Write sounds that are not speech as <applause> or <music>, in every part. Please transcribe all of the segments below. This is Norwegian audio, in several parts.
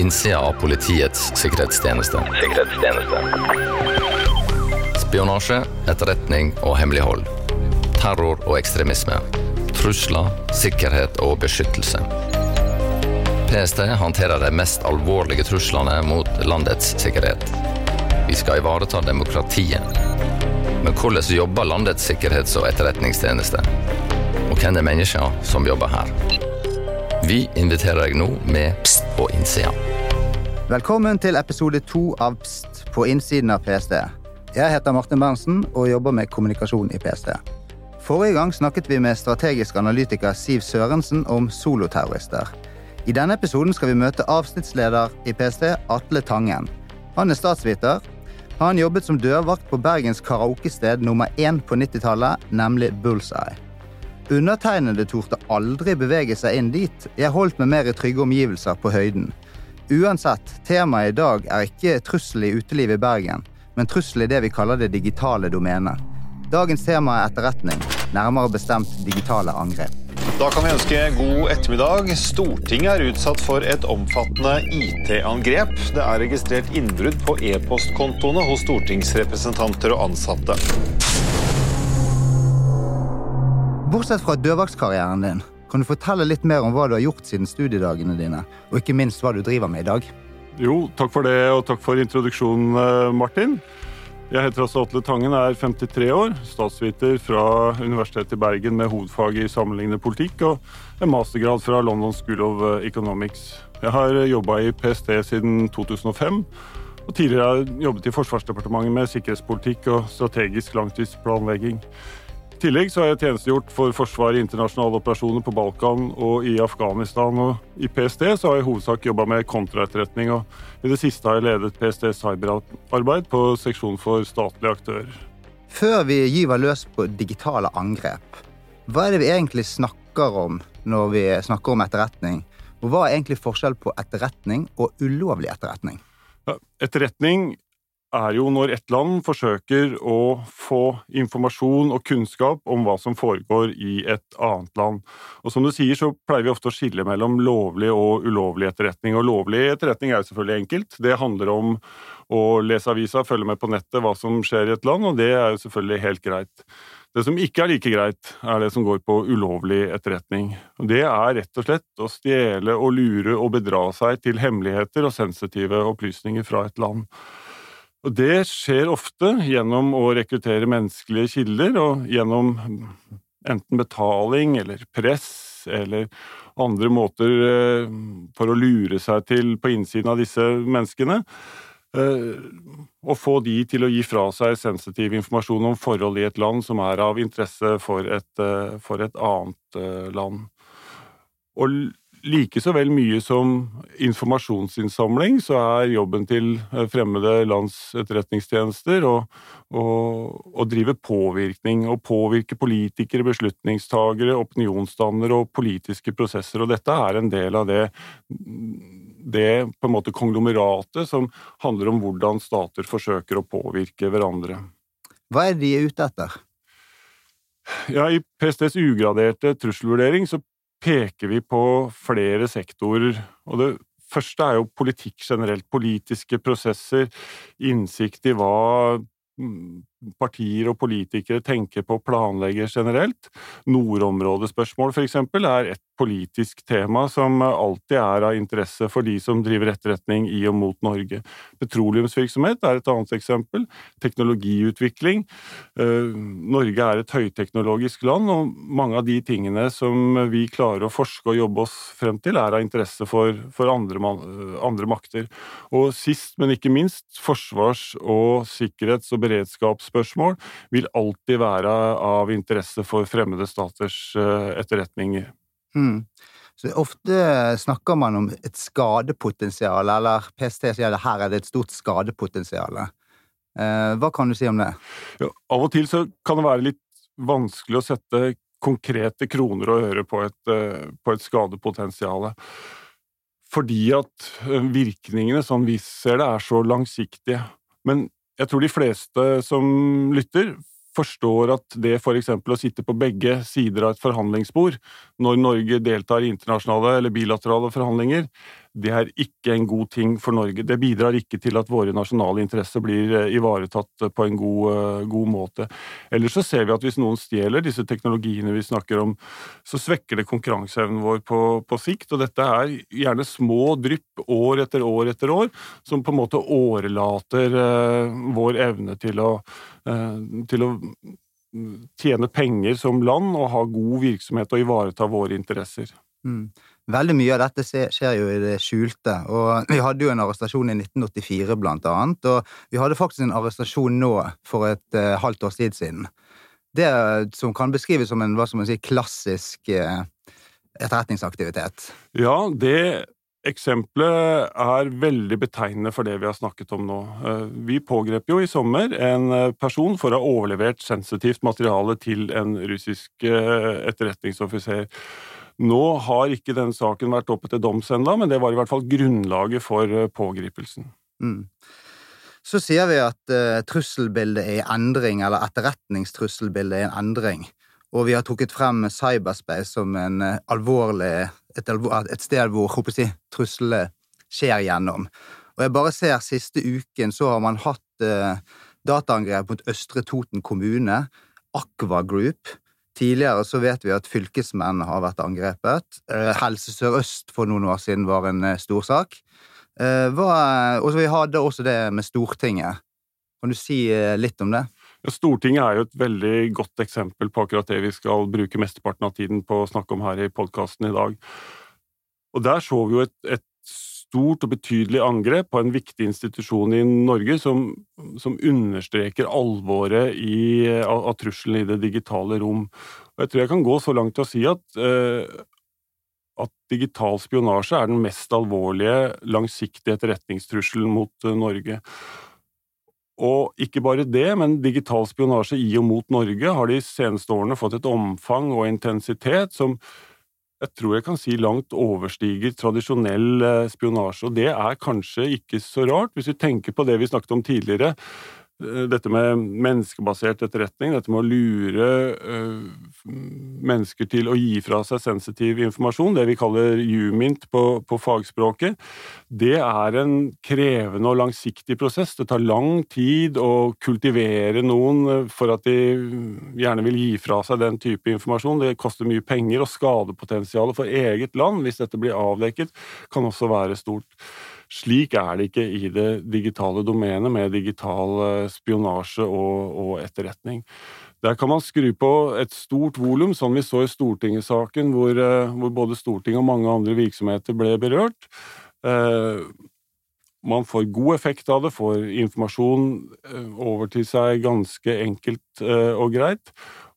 innsida av Politiets sikkerhetstjeneste. sikkerhetstjeneste. Spionasje, etterretning og hemmelighold. Terror og ekstremisme. Trusler, sikkerhet og beskyttelse. PST håndterer de mest alvorlige truslene mot landets sikkerhet. Vi skal ivareta demokratiet. Men hvordan jobber landets sikkerhets- og etterretningstjeneste? Og hvem er menneskene som jobber her? Vi inviterer deg nå med Pst på innsida. Velkommen til episode to av Pst på innsiden av PST. Jeg heter Martin Berntsen og jobber med kommunikasjon i PST. Forrige gang snakket vi med strategisk analytiker Siv Sørensen om soloterrorister. I denne episoden skal vi møte avsnittsleder i PST, Atle Tangen. Han er statsviter. Han jobbet som dørvakt på Bergens karaokested nummer én på 90-tallet, nemlig Bullseye. Undertegnede torde aldri bevege seg inn dit. Jeg holdt meg mer i trygge omgivelser på høyden. Uansett, temaet i dag er ikke trussel i utelivet i Bergen, men trussel i det vi kaller det digitale domenet. Dagens tema er etterretning, nærmere bestemt digitale angrep. Da kan vi ønske god ettermiddag. Stortinget er utsatt for et omfattende IT-angrep. Det er registrert innbrudd på e-postkontoene hos stortingsrepresentanter og ansatte. Bortsett fra dørvaktskarrieren din, kan du fortelle litt mer om hva du har gjort siden studiedagene dine, og ikke minst hva du driver med i dag? Jo, takk for det, og takk for introduksjonen, eh, Martin. Jeg heter altså Atle Tangen, er 53 år, statsviter fra Universitetet i Bergen med hovedfag i sammenlignende politikk og en mastergrad fra London School of eh, Economics. Jeg har jobba i PST siden 2005, og tidligere har jeg jobbet i Forsvarsdepartementet med sikkerhetspolitikk og strategisk langtidsplanlegging. Tillegg så har jeg tjenestegjort for Forsvaret i internasjonale operasjoner på Balkan og i Afghanistan. Og I PST så har jeg i hovedsak jobba med kontraetterretning, og i det siste har jeg ledet PST cyberarbeid på seksjon for statlige aktører. Før vi gyver løs på digitale angrep, hva er det vi egentlig snakker om når vi snakker om etterretning? Og hva er egentlig forskjell på etterretning og ulovlig etterretning? Etterretning er jo når et land forsøker å få informasjon og kunnskap om hva som foregår i et annet land. Og som du sier, så pleier vi ofte å skille mellom lovlig og ulovlig etterretning. Og lovlig etterretning er jo selvfølgelig enkelt. Det handler om å lese avisa, følge med på nettet hva som skjer i et land, og det er jo selvfølgelig helt greit. Det som ikke er like greit, er det som går på ulovlig etterretning. Det er rett og slett å stjele og lure og bedra seg til hemmeligheter og sensitive opplysninger fra et land. Og Det skjer ofte gjennom å rekruttere menneskelige kilder, og gjennom enten betaling eller press eller andre måter eh, for å lure seg til på innsiden av disse menneskene. Og få de til å gi fra seg sensitiv informasjon om forhold i et land som er av interesse for et, eh, for et annet eh, land. Og like så vel mye som informasjonsinnsamling, så er jobben til eh, fremmede lands etterretningstjenester å, å, å drive påvirkning. Å påvirke politikere, beslutningstagere, opinionsdannere og politiske prosesser. Og dette er en del av det, det på en måte konglomeratet som handler om hvordan stater forsøker å påvirke hverandre. Hva er de ute etter? Ja, I PSTs ugraderte trusselvurdering så peker vi på flere sektorer. Og det første er jo politikk generelt. Politiske prosesser, innsikt i hva mm, partier og politikere tenker på og planlegger generelt. Nordområdespørsmål f.eks. er et politisk tema som alltid er av interesse for de som driver etterretning i og mot Norge. Petroleumsvirksomhet er et annet eksempel. Teknologiutvikling. Eh, Norge er et høyteknologisk land, og mange av de tingene som vi klarer å forske og jobbe oss frem til, er av interesse for, for andre, andre makter. Og sist, men ikke minst, forsvars- og sikkerhets- og beredskaps spørsmål vil alltid være av interesse for fremmede staters eh, etterretninger. Mm. Så Ofte snakker man om et skadepotensial, eller PST sier at her er det et stort skadepotensial. Eh, hva kan du si om det? Ja, av og til så kan det være litt vanskelig å sette konkrete kroner og øre på et, eh, på et skadepotensial. Fordi at virkningene, sånn vi ser det, er så langsiktige. Men jeg tror de fleste som lytter, forstår at det f.eks. å sitte på begge sider av et forhandlingsbord når Norge deltar i internasjonale eller bilaterale forhandlinger, det er ikke en god ting for Norge. Det bidrar ikke til at våre nasjonale interesser blir eh, ivaretatt på en god, eh, god måte. Ellers så ser vi at hvis noen stjeler disse teknologiene vi snakker om, så svekker det konkurranseevnen vår på, på sikt. Og dette er gjerne små drypp år etter år etter år, som på en måte årelater uh, vår evne til å, uh, til å tjene penger som land og ha god virksomhet og ivareta våre interesser. Mm. Veldig mye av dette skjer jo i det skjulte, og vi hadde jo en arrestasjon i 1984 blant annet, og vi hadde faktisk en arrestasjon nå for et uh, halvt års tid siden. Det som kan beskrives som en hva skal man si, klassisk uh, etterretningsaktivitet. Ja, det Eksempelet er veldig betegnende for det vi har snakket om nå. Eh, vi pågrep jo i sommer en person for å ha overlevert sensitivt materiale til en russisk etterretningsoffiser. Nå har ikke den saken vært oppe til doms ennå, men det var i hvert fall grunnlaget for pågripelsen. Mm. Så sier vi at uh, trusselbildet er i endring, eller etterretningstrusselbildet er i endring. Og vi har trukket frem cyberspace som en uh, alvorlig et, et sted hvor si, truslene skjer gjennom. Og jeg bare ser siste uken så har man hatt uh, dataangrep mot Østre Toten kommune, Aqua Group. Tidligere så vet vi at fylkesmenn har vært angrepet. Eh, Helse Sør-Øst for noen år siden var en storsak. stor sak. Eh, og vi hadde også det med Stortinget. Kan du si eh, litt om det? Stortinget er jo et veldig godt eksempel på akkurat det vi skal bruke mesteparten av tiden på å snakke om her i podkasten i dag. Og Der så vi jo et, et, stort og betydelig angrep på en viktig institusjon i Norge som, som understreker alvoret i, av, av trusselen i det digitale rom. Og Jeg tror jeg kan gå så langt til å si at, eh, at digital spionasje er den mest alvorlige, langsiktige etterretningstrusselen mot eh, Norge. Og ikke bare det, men digital spionasje i og mot Norge har de seneste årene fått et omfang og intensitet som jeg tror jeg kan si langt overstiger tradisjonell eh, spionasje. Og det er kanskje ikke så rart, hvis vi tenker på det vi snakket om tidligere. Eh, dette med menneskebasert etterretning, dette med å lure uh, mennesker til å gi fra seg sensitiv informasjon, det vi kaller UMINT på, på, fagspråket, det er en krevende og langsiktig prosess. Det tar lang tid å kultivere noen for at de gjerne vil gi fra seg den type informasjon. Det koster mye penger, og skadepotensialet for eget land, hvis dette blir avdekket, kan også være stort. Slik er det ikke i det digitale domenet med digital eh, spionasje og, og etterretning. Der kan man skru på et stort volum, som vi så i Stortinget-saken, hvor, eh, hvor, både Stortinget og mange andre virksomheter ble berørt. Eh, man får god effekt av det, får informasjon over til seg ganske enkelt og greit.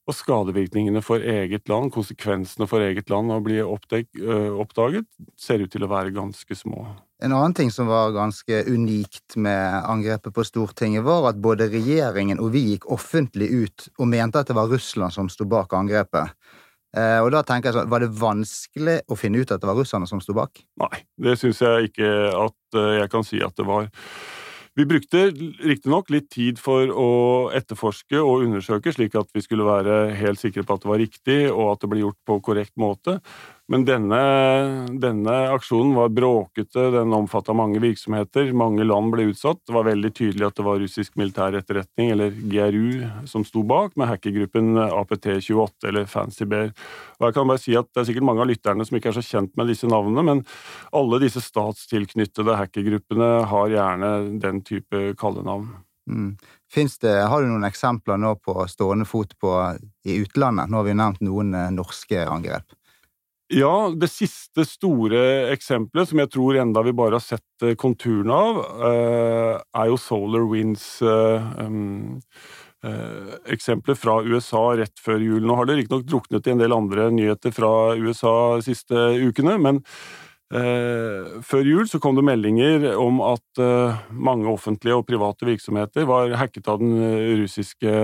Og skadevirkningene for eget land, konsekvensene for eget land av å bli oppdaget, ser ut til å være ganske små. En annen ting som var ganske unikt med angrepet på Stortinget, var at både regjeringen og vi gikk offentlig ut og mente at det var Russland som sto bak angrepet. Eh, og da tenker jeg sånn, Var det vanskelig å finne ut at det var russerne som sto bak? Nei, det syns jeg ikke at eh, jeg kan si at det var. Vi brukte riktignok litt tid for å etterforske og undersøke, slik at vi skulle være helt sikre på at det var riktig og at det ble gjort på korrekt måte. Men denne, denne, aksjonen var bråkete, den omfatta mange virksomheter, mange land ble utsatt. Det var veldig tydelig at det var russisk militær etterretning, eller GRU, som sto bak, med hackergruppen APT28 eller Fancy Bear. Og jeg kan bare si at Det er sikkert mange av lytterne som ikke er så kjent med disse navnene, men alle disse statstilknyttede hackergruppene har gjerne den type kallenavn. Mm. Det, har du noen eksempler nå på stående fot på, i utlandet? Nå har vi nevnt noen eh, norske angrep. Ja, det siste store eksempelet, som jeg tror enda vi bare har sett eh, konturene av, eh, er jo Solar Winds um, eksempler fra USA rett før jul. Nå har det riktignok druknet i en del andre nyheter fra USA de siste ukene, men eh, før jul så kom det meldinger om at eh, mange offentlige og private virksomheter var hacket av den russiske,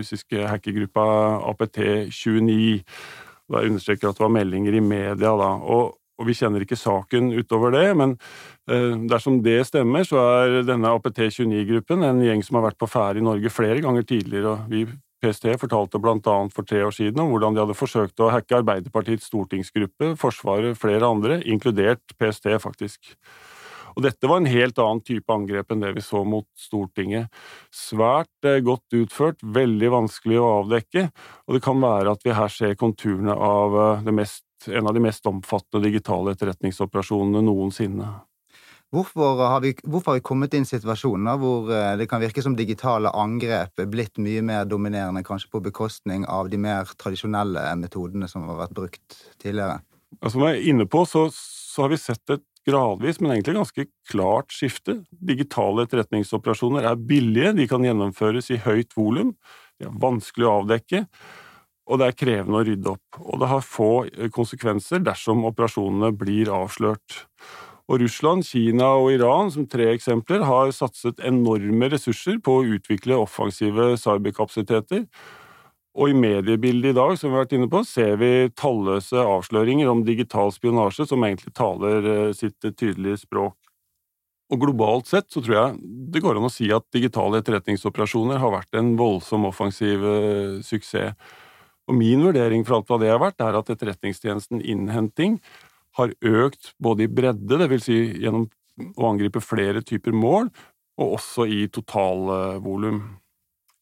russiske hackergruppa APT29. Da understreker at det var meldinger i media, da. Og, og vi kjenner ikke saken utover det, men eh, dersom det stemmer, så er denne APT29-gruppen en gjeng som har vært på ferde i Norge flere ganger tidligere, og vi PST fortalte bl.a. for tre år siden om hvordan de hadde forsøkt å hacke Arbeiderpartiets stortingsgruppe, Forsvaret, flere andre, inkludert PST, faktisk. Og dette var en helt annen type angrep enn det vi så mot Stortinget. Svært eh, godt utført, veldig vanskelig å avdekke, og det kan være at vi her ser konturene av eh, mest, en av de mest omfattende digitale etterretningsoperasjonene noensinne. Hvorfor har, vi, hvorfor har vi kommet i situasjoner hvor eh, det kan virke som digitale angrep er blitt mye mer dominerende, kanskje på bekostning av de mer tradisjonelle metodene som har vært brukt tidligere? Som jeg er inne på, så, så har vi sett et gradvis, men egentlig ganske klart skifte. Digitale etterretningsoperasjoner er billige, de kan gjennomføres i høyt volum, de er vanskelig å avdekke, og det er krevende å rydde opp. Og det har få konsekvenser dersom operasjonene blir avslørt. Og Russland, Kina og Iran, som tre eksempler, har satset enorme ressurser på å utvikle offensive cyberkapasiteter, og i mediebildet i dag, som vi har vært inne på, ser vi talløse avsløringer om digital spionasje som egentlig taler eh, sitt tydelige språk. Og globalt sett så tror jeg det går an å si at digitale etterretningsoperasjoner har vært en voldsom offensiv eh, suksess. Og min vurdering for alt hva det har vært, er at etterretningstjenesten innhenting har økt både i bredde, dvs. Si gjennom å angripe flere typer mål, og også i totalvolum.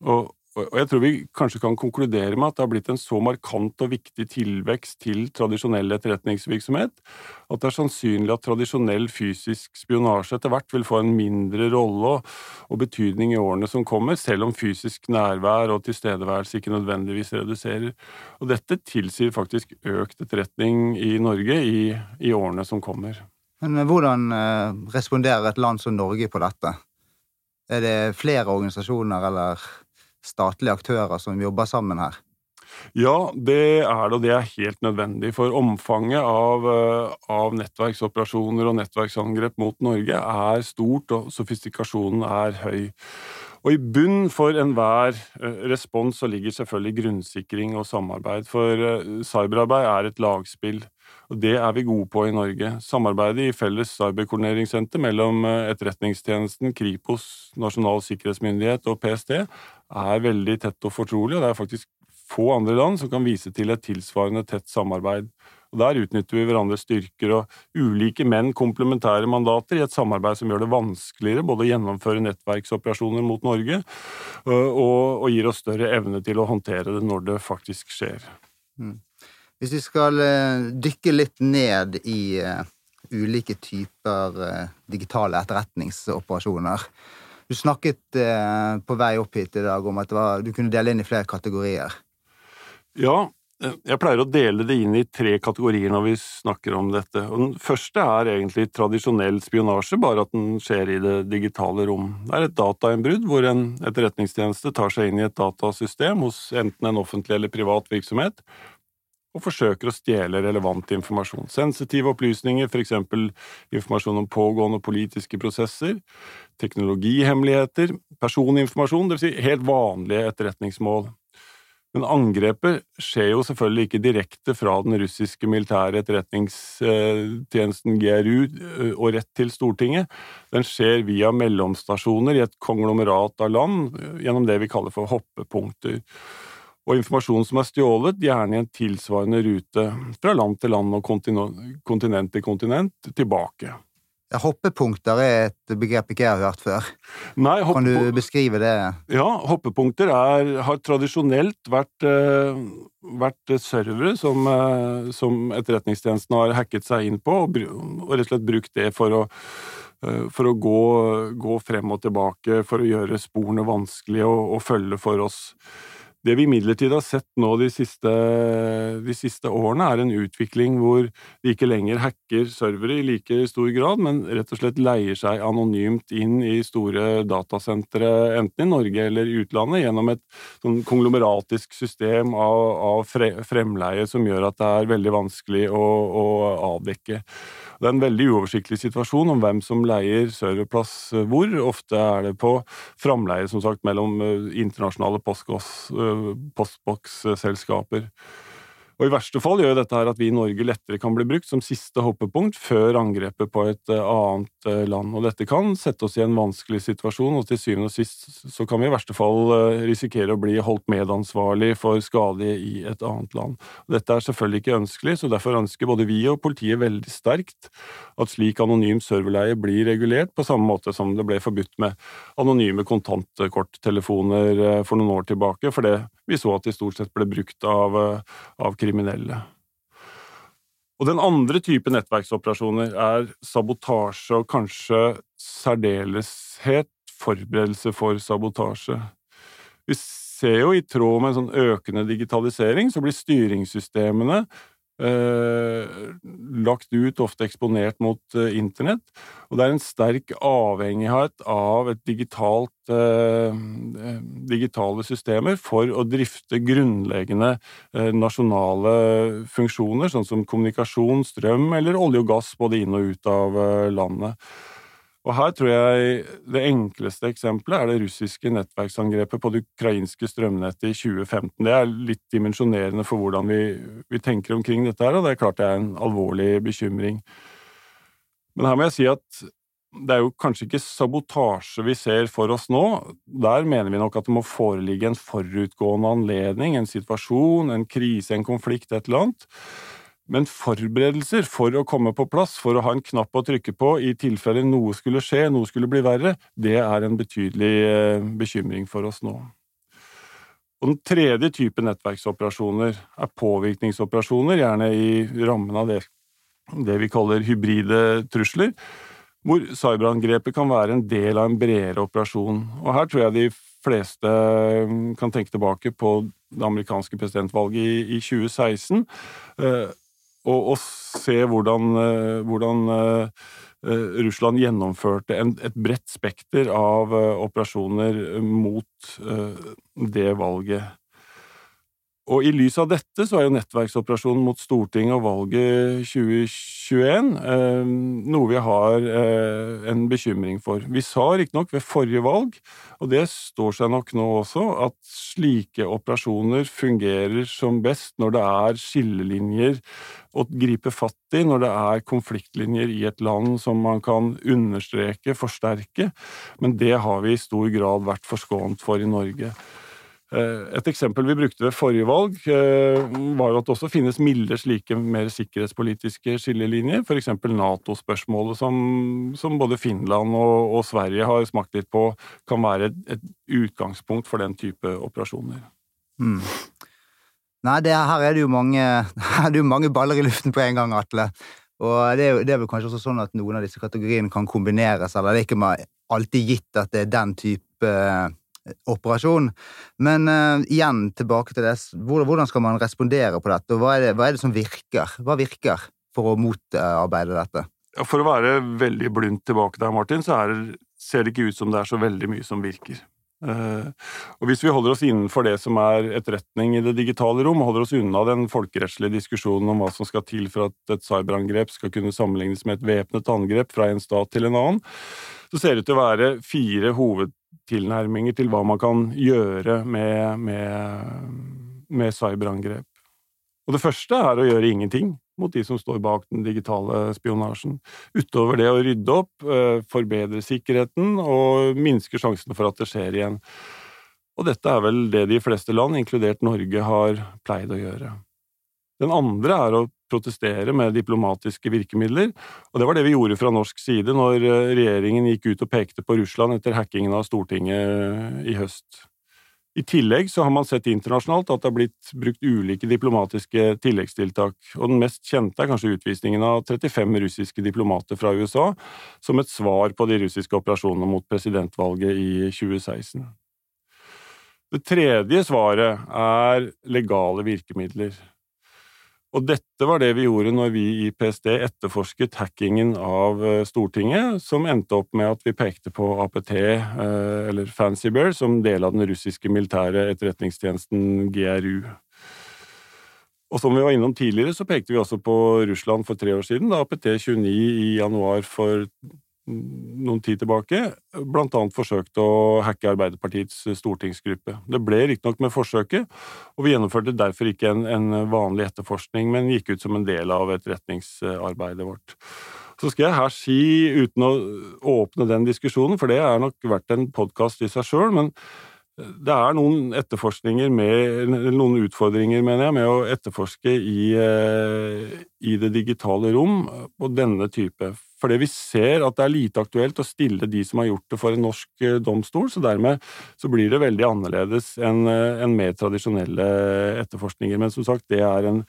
Og og jeg tror vi kanskje kan konkludere med at det har blitt en så markant og viktig tilvekst til tradisjonell etterretningsvirksomhet at det er sannsynlig at tradisjonell fysisk spionasje etter hvert vil få en mindre rolle og betydning i årene som kommer, selv om fysisk nærvær og tilstedeværelse ikke nødvendigvis reduserer. Og dette tilsier faktisk økt etterretning i Norge i, i årene som kommer. Men hvordan eh, responderer et land som Norge på dette? Er det flere organisasjoner eller statlige aktører som jobber sammen her? Ja, det er det, og det er helt nødvendig. For omfanget av, eh, av, nettverksoperasjoner og nettverksangrep mot Norge er stort, og sofistikasjonen er høy. Og i bunn for enhver eh, respons så ligger selvfølgelig grunnsikring og samarbeid, for eh, cyberarbeid er et lagspill. Og det er vi gode på i Norge. Samarbeidet i felles cyberkoordineringssenter mellom Etterretningstjenesten, Kripos, Nasjonal sikkerhetsmyndighet og PST er veldig tett og fortrolig, og det er faktisk få andre land som kan vise til et tilsvarende tett samarbeid. Og Der utnytter vi hverandres styrker og ulike, men komplementære mandater i et samarbeid som gjør det vanskeligere både å gjennomføre nettverksoperasjoner mot Norge og, og gir oss større evne til å håndtere det når det faktisk skjer. Mm. Hvis vi skal dykke litt ned i ulike typer digitale etterretningsoperasjoner du snakket eh, på vei opp hit i dag om at var, du kunne dele inn i flere kategorier. Ja, eh, jeg pleier å dele det inn i tre kategorier når vi snakker om dette. Og den første er egentlig tradisjonell spionasje, bare at den skjer i det digitale rom. Det er et datainnbrudd hvor en etterretningstjeneste tar seg inn i et datasystem hos enten en offentlig eller privat virksomhet og forsøker å stjele relevant informasjon. Sensitive opplysninger, f.eks. informasjon om pågående politiske prosesser, teknologihemmeligheter, personinformasjon, dvs. Si helt vanlige etterretningsmål. Men angrepet skjer jo selvfølgelig ikke direkte fra den russiske militære etterretningstjenesten GRU og rett til Stortinget. Den skjer via mellomstasjoner i et konglomerat av land gjennom det vi kaller for hoppepunkter og informasjon som er stjålet, gjerne i en tilsvarende rute fra land til land og kontinent til kontinent tilbake. Hoppepunkter er et begrep ikke jeg har hørt før. Nei, kan du beskrive det? Ja, hoppepunkter er, har tradisjonelt vært, uh, vært servere som, uh, som, etterretningstjenesten har hacket seg inn på, og, og rett og slett brukt det for å, uh, for å gå, gå, frem og tilbake, for å gjøre sporene vanskelig å, å følge for oss. Det vi imidlertid har sett nå de siste, de siste, årene, er en utvikling hvor de ikke lenger hacker servere i like stor grad, men rett og slett leier seg anonymt inn i store datasentre, enten i Norge eller i utlandet, gjennom et sånn konglomeratisk system av, av, fremleie som gjør at det er veldig vanskelig å, å avdekke. Det er en veldig uoversiktlig situasjon om hvem som leier serverplass eh, hvor. Ofte er det på framleie, som sagt, mellom eh, internasjonale eh, postboksselskaper. Og I verste fall gjør dette her at vi i Norge lettere kan bli brukt som siste hoppepunkt før angrepet på et eh, annet eh, land. Og Dette kan sette oss i en vanskelig situasjon, og til syvende og sist så kan vi i verste fall eh, risikere å bli holdt medansvarlig for skade i et annet land. Og dette er selvfølgelig ikke ønskelig, så derfor ønsker både vi og politiet veldig sterkt at slik anonym serverleie blir regulert, på samme måte som det ble forbudt med anonyme kontantkorttelefoner for noen år tilbake, for vi så at de stort sett ble brukt av, av kriminelle. Og Den andre type nettverksoperasjoner er sabotasje og kanskje særdeleshet forberedelse for sabotasje. Vi ser jo i tråd med en sånn økende digitalisering, så blir styringssystemene lagt ut, ofte eksponert mot eh, internett. Og det er en sterk avhengighet av et digitalt, eh, digitale systemer for å drifte grunnleggende nasjonale funksjoner, sånn som kommunikasjon, strøm eller olje og gass både inn og ut av landet. Og her tror jeg det enkleste eksempelet er det russiske nettverksangrepet på det ukrainske strømnettet i 2015. Det er litt dimensjonerende for hvordan vi, vi tenker omkring dette, her, og det er klart det er en alvorlig bekymring. Men her må jeg si at det er jo kanskje ikke sabotasje vi ser for oss nå. Der mener vi nok at det må foreligge en forutgående anledning, en situasjon, en krise, en konflikt, et eller annet. Men forberedelser for å komme på plass, for å ha en knapp å trykke på i tilfelle noe skulle skje, noe skulle bli verre, det er en betydelig eh, bekymring for oss nå. Og Den tredje type nettverksoperasjoner er påvirkningsoperasjoner, gjerne i rammen av det, det vi kaller hybride trusler, hvor cyberangrepet kan være en del av en bredere operasjon. Og Her tror jeg de fleste eh, kan tenke tilbake på det amerikanske presidentvalget i, i 2016 og, og se hvordan, eh, hvordan eh, eh, Russland gjennomførte en, et bredt spekter av operasjoner mot det valget. Og i lys av dette så er jo nettverksoperasjonen mot Stortinget og valget 2021 eh, noe vi har eh, en bekymring for. Vi sa riktignok ved forrige valg, og det står seg nok nå også, at slike operasjoner fungerer som best når det er skillelinjer å gripe fatt i, når det er konfliktlinjer i et land som man kan understreke, forsterke, men det har vi i stor grad vært forskånt for i Norge. Eh, et eksempel vi brukte ved forrige valg, eh, var jo at det også finnes milde slike mer sikkerhetspolitiske skillelinjer, f.eks. Nato-spørsmålet, som, som, både Finland og, og, Sverige har smakt litt på, kan være et, et utgangspunkt for den type operasjoner. Mm. Nei, det, her er det, jo mange, <laughs> er det jo mange baller i luften på en gang, Atle. Og det er, det er, vel kanskje også sånn at noen av disse kategoriene kan kombineres, eller det er ikke alltid gitt at det er den type operasjon. Men uh, igjen tilbake til det. Hvordan skal man respondere på dette, og hva er det, hva er det som virker? Hva virker for å motarbeide dette? For å være veldig blunt tilbake der, Martin, så er, ser det ikke ut som det er så veldig mye som virker. Uh, og Hvis vi holder oss innenfor det som er etterretning i det digitale rom, holder oss unna den folkerettslige diskusjonen om hva som skal til for at et cyberangrep skal kunne sammenlignes med et væpnet angrep fra en stat til en annen, så ser det ut til å være fire hoved tilnærminger til hva man kan gjøre med, med, med cyberangrep. Og det første er å gjøre ingenting mot de som står bak den digitale spionasjen. Utover det å rydde opp, eh, forbedre sikkerheten og minske sjansene for at det skjer igjen. Og dette er vel det de fleste land, inkludert Norge, har pleid å gjøre. Den andre er å protestere med diplomatiske virkemidler, og det var det vi gjorde fra norsk side når eh, regjeringen gikk ut og pekte på Russland etter hackingen av Stortinget eh, i høst. I tillegg så har man sett internasjonalt at det har blitt brukt ulike diplomatiske tilleggstiltak, og den mest kjente er kanskje utvisningen av 35 russiske diplomater fra USA, som et svar på de russiske operasjonene mot presidentvalget i 2016. Det tredje svaret er legale virkemidler. Og dette var det vi gjorde når vi i PST etterforsket hackingen av eh, Stortinget, som endte opp med at vi pekte på APT, eh, eller Fancy Bear, som del av den russiske militære etterretningstjenesten GRU. Og som vi var innom tidligere, så pekte vi også på Russland for tre år siden, da APT 29 i januar for noen tid tilbake blant annet forsøkte å hacke Arbeiderpartiets stortingsgruppe. Det ble riktignok med forsøket, og vi gjennomførte derfor ikke en, en, vanlig etterforskning, men gikk ut som en del av etterretningsarbeidet vårt. Så skal jeg her si, uten å åpne den diskusjonen, for det er nok vært en podkast i seg sjøl, men det er noen etterforskninger med, noen utfordringer, mener jeg, med å etterforske i, eh, i det digitale rom på denne type fordi vi ser at det er lite aktuelt å stille de som har gjort det for en norsk eh, domstol, så dermed så blir det veldig annerledes enn eh, en mer tradisjonelle etterforskninger. Men som sagt, det er, en,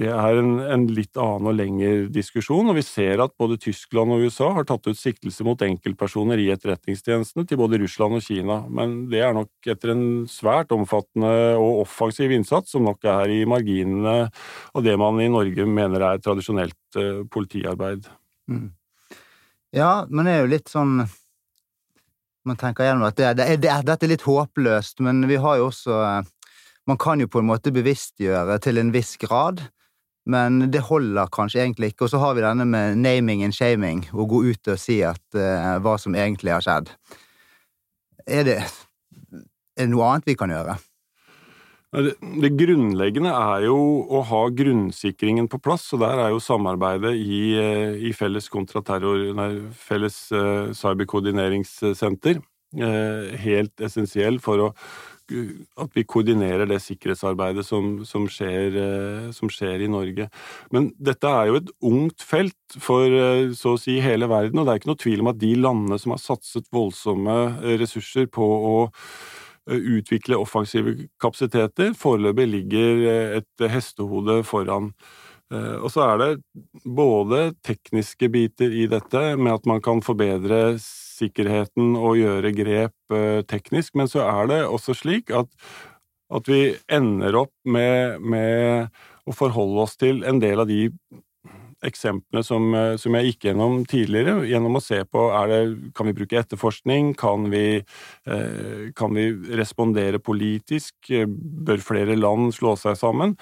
det er en, en, litt annen og lengre diskusjon, og vi ser at både Tyskland og USA har tatt ut siktelse mot enkeltpersoner i etterretningstjenestene til både Russland og Kina, men det er nok etter en svært omfattende og offensiv innsats, som nok er i marginene av det man i Norge mener er tradisjonelt eh, politiarbeid. Mm. Ja, men det er jo litt sånn Man tenker gjennom at det, det, det, dette er litt håpløst, men vi har jo også Man kan jo på en måte bevisstgjøre til en viss grad, men det holder kanskje egentlig ikke. Og så har vi denne med naming and shaming, å gå ut og si at, uh, hva som egentlig har skjedd. Er det, er det noe annet vi kan gjøre? Det, grunnleggende er jo å ha grunnsikringen på plass, og der er jo samarbeidet i, eh, i felles nei, felles uh, cyberkoordineringssenter uh, helt essensiell for å, at vi koordinerer det sikkerhetsarbeidet som, som, skjer, som, skjer, i Norge. Men dette er jo et ungt felt for så å si hele verden, og det er ikke noe tvil om at de landene som har satset voldsomme ressurser på å Eh, utvikle offensive kapasiteter. Foreløpig ligger eh, et hestehode foran. Eh, og så er det både tekniske biter i dette, med at man kan forbedre sikkerheten og gjøre grep teknisk, men så er det også slik at, at vi ender opp med, med å forholde oss til en del av de eksemplene som, eh, som, jeg gikk gjennom tidligere, gjennom å se på er det, kan vi bruke etterforskning, kan vi, eh, kan vi respondere politisk, bør flere land slå seg sammen?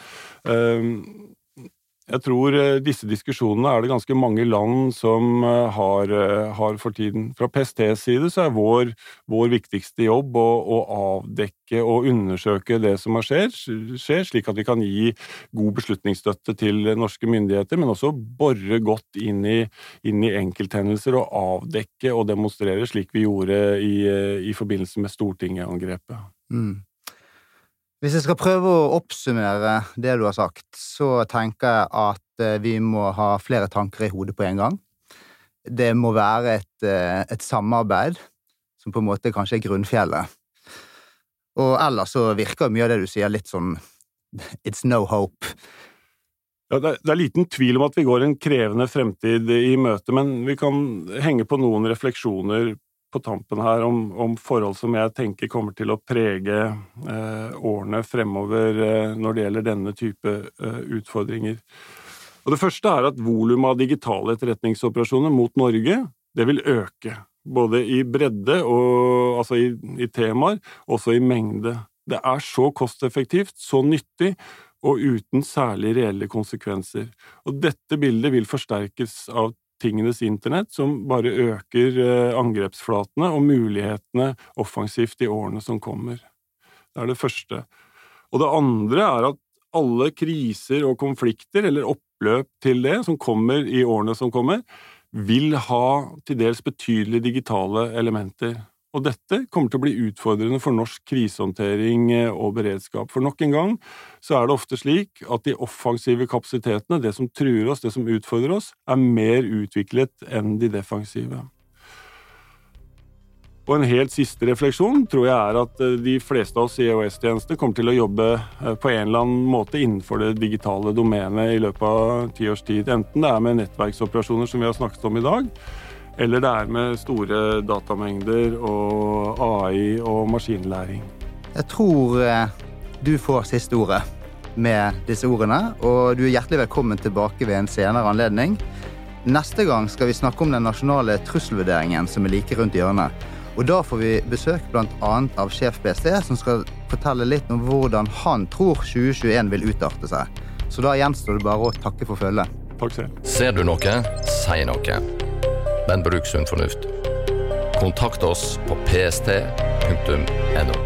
Jeg tror eh, disse diskusjonene er det ganske mange land som eh, har, eh, har for tiden. Fra PSTs side så er vår, vår viktigste jobb å, å, avdekke og undersøke det som skjer, skjer, slik at vi kan gi god beslutningsstøtte til norske myndigheter, men også bore godt inn i, inn i enkelthendelser og avdekke og demonstrere, slik vi gjorde i, i forbindelse med Stortinget-angrepet. Mm. Hvis jeg skal prøve å oppsummere det du har sagt, så tenker jeg at eh, vi må ha flere tanker i hodet på en gang. Det må være et, eh, et samarbeid som på en måte kanskje er grunnfjellet. Og ellers så virker mye av det du sier, litt sånn it's no hope. Ja, det, er, liten tvil om at vi går en krevende fremtid i møte, men vi kan henge på noen refleksjoner på tampen her om, om, forhold som jeg tenker kommer til å prege eh, årene fremover eh, når det gjelder denne type eh, utfordringer. Og Det første er at volumet av digitale etterretningsoperasjoner mot Norge det vil øke. Både i bredde, og, altså i, i temaer, også i mengde. Det er så kosteffektivt, så nyttig, og uten særlig reelle konsekvenser. Og dette bildet vil forsterkes av tingenes internett som bare øker eh, angrepsflatene og mulighetene offensivt i årene som kommer. Det er det første. Og det andre er at alle kriser og konflikter, eller oppløp til det, som kommer i årene som kommer, vil ha til dels betydelige digitale elementer. Og dette kommer til å bli utfordrende for norsk krisehåndtering eh, og beredskap. For nok en gang så er det ofte slik at de offensive kapasitetene, det som truer oss, det som utfordrer oss, er mer utviklet enn de defensive. Og en helt siste refleksjon tror jeg er at eh, de fleste av oss i EOS-tjeneste kommer til å jobbe eh, på en eller annen måte innenfor det digitale domenet i løpet av ti års tid. Enten det er med nettverksoperasjoner som vi har snakket om i dag, eller det er med store datamengder og AI og maskinlæring. Jeg tror eh, du får siste ordet med disse ordene, og du er hjertelig velkommen tilbake ved en senere anledning. Neste gang skal vi snakke om den nasjonale trusselvurderingen som er like rundt hjørnet. Og da får vi besøk bl.a. av sjef PST, som skal fortelle litt om hvordan han tror 2021 vil utarte seg. Så da gjenstår det bare å takke for følget. Takk selv. Ser du noe, si noe. Men bruk sunn fornuft. Kontakt oss på pst.no.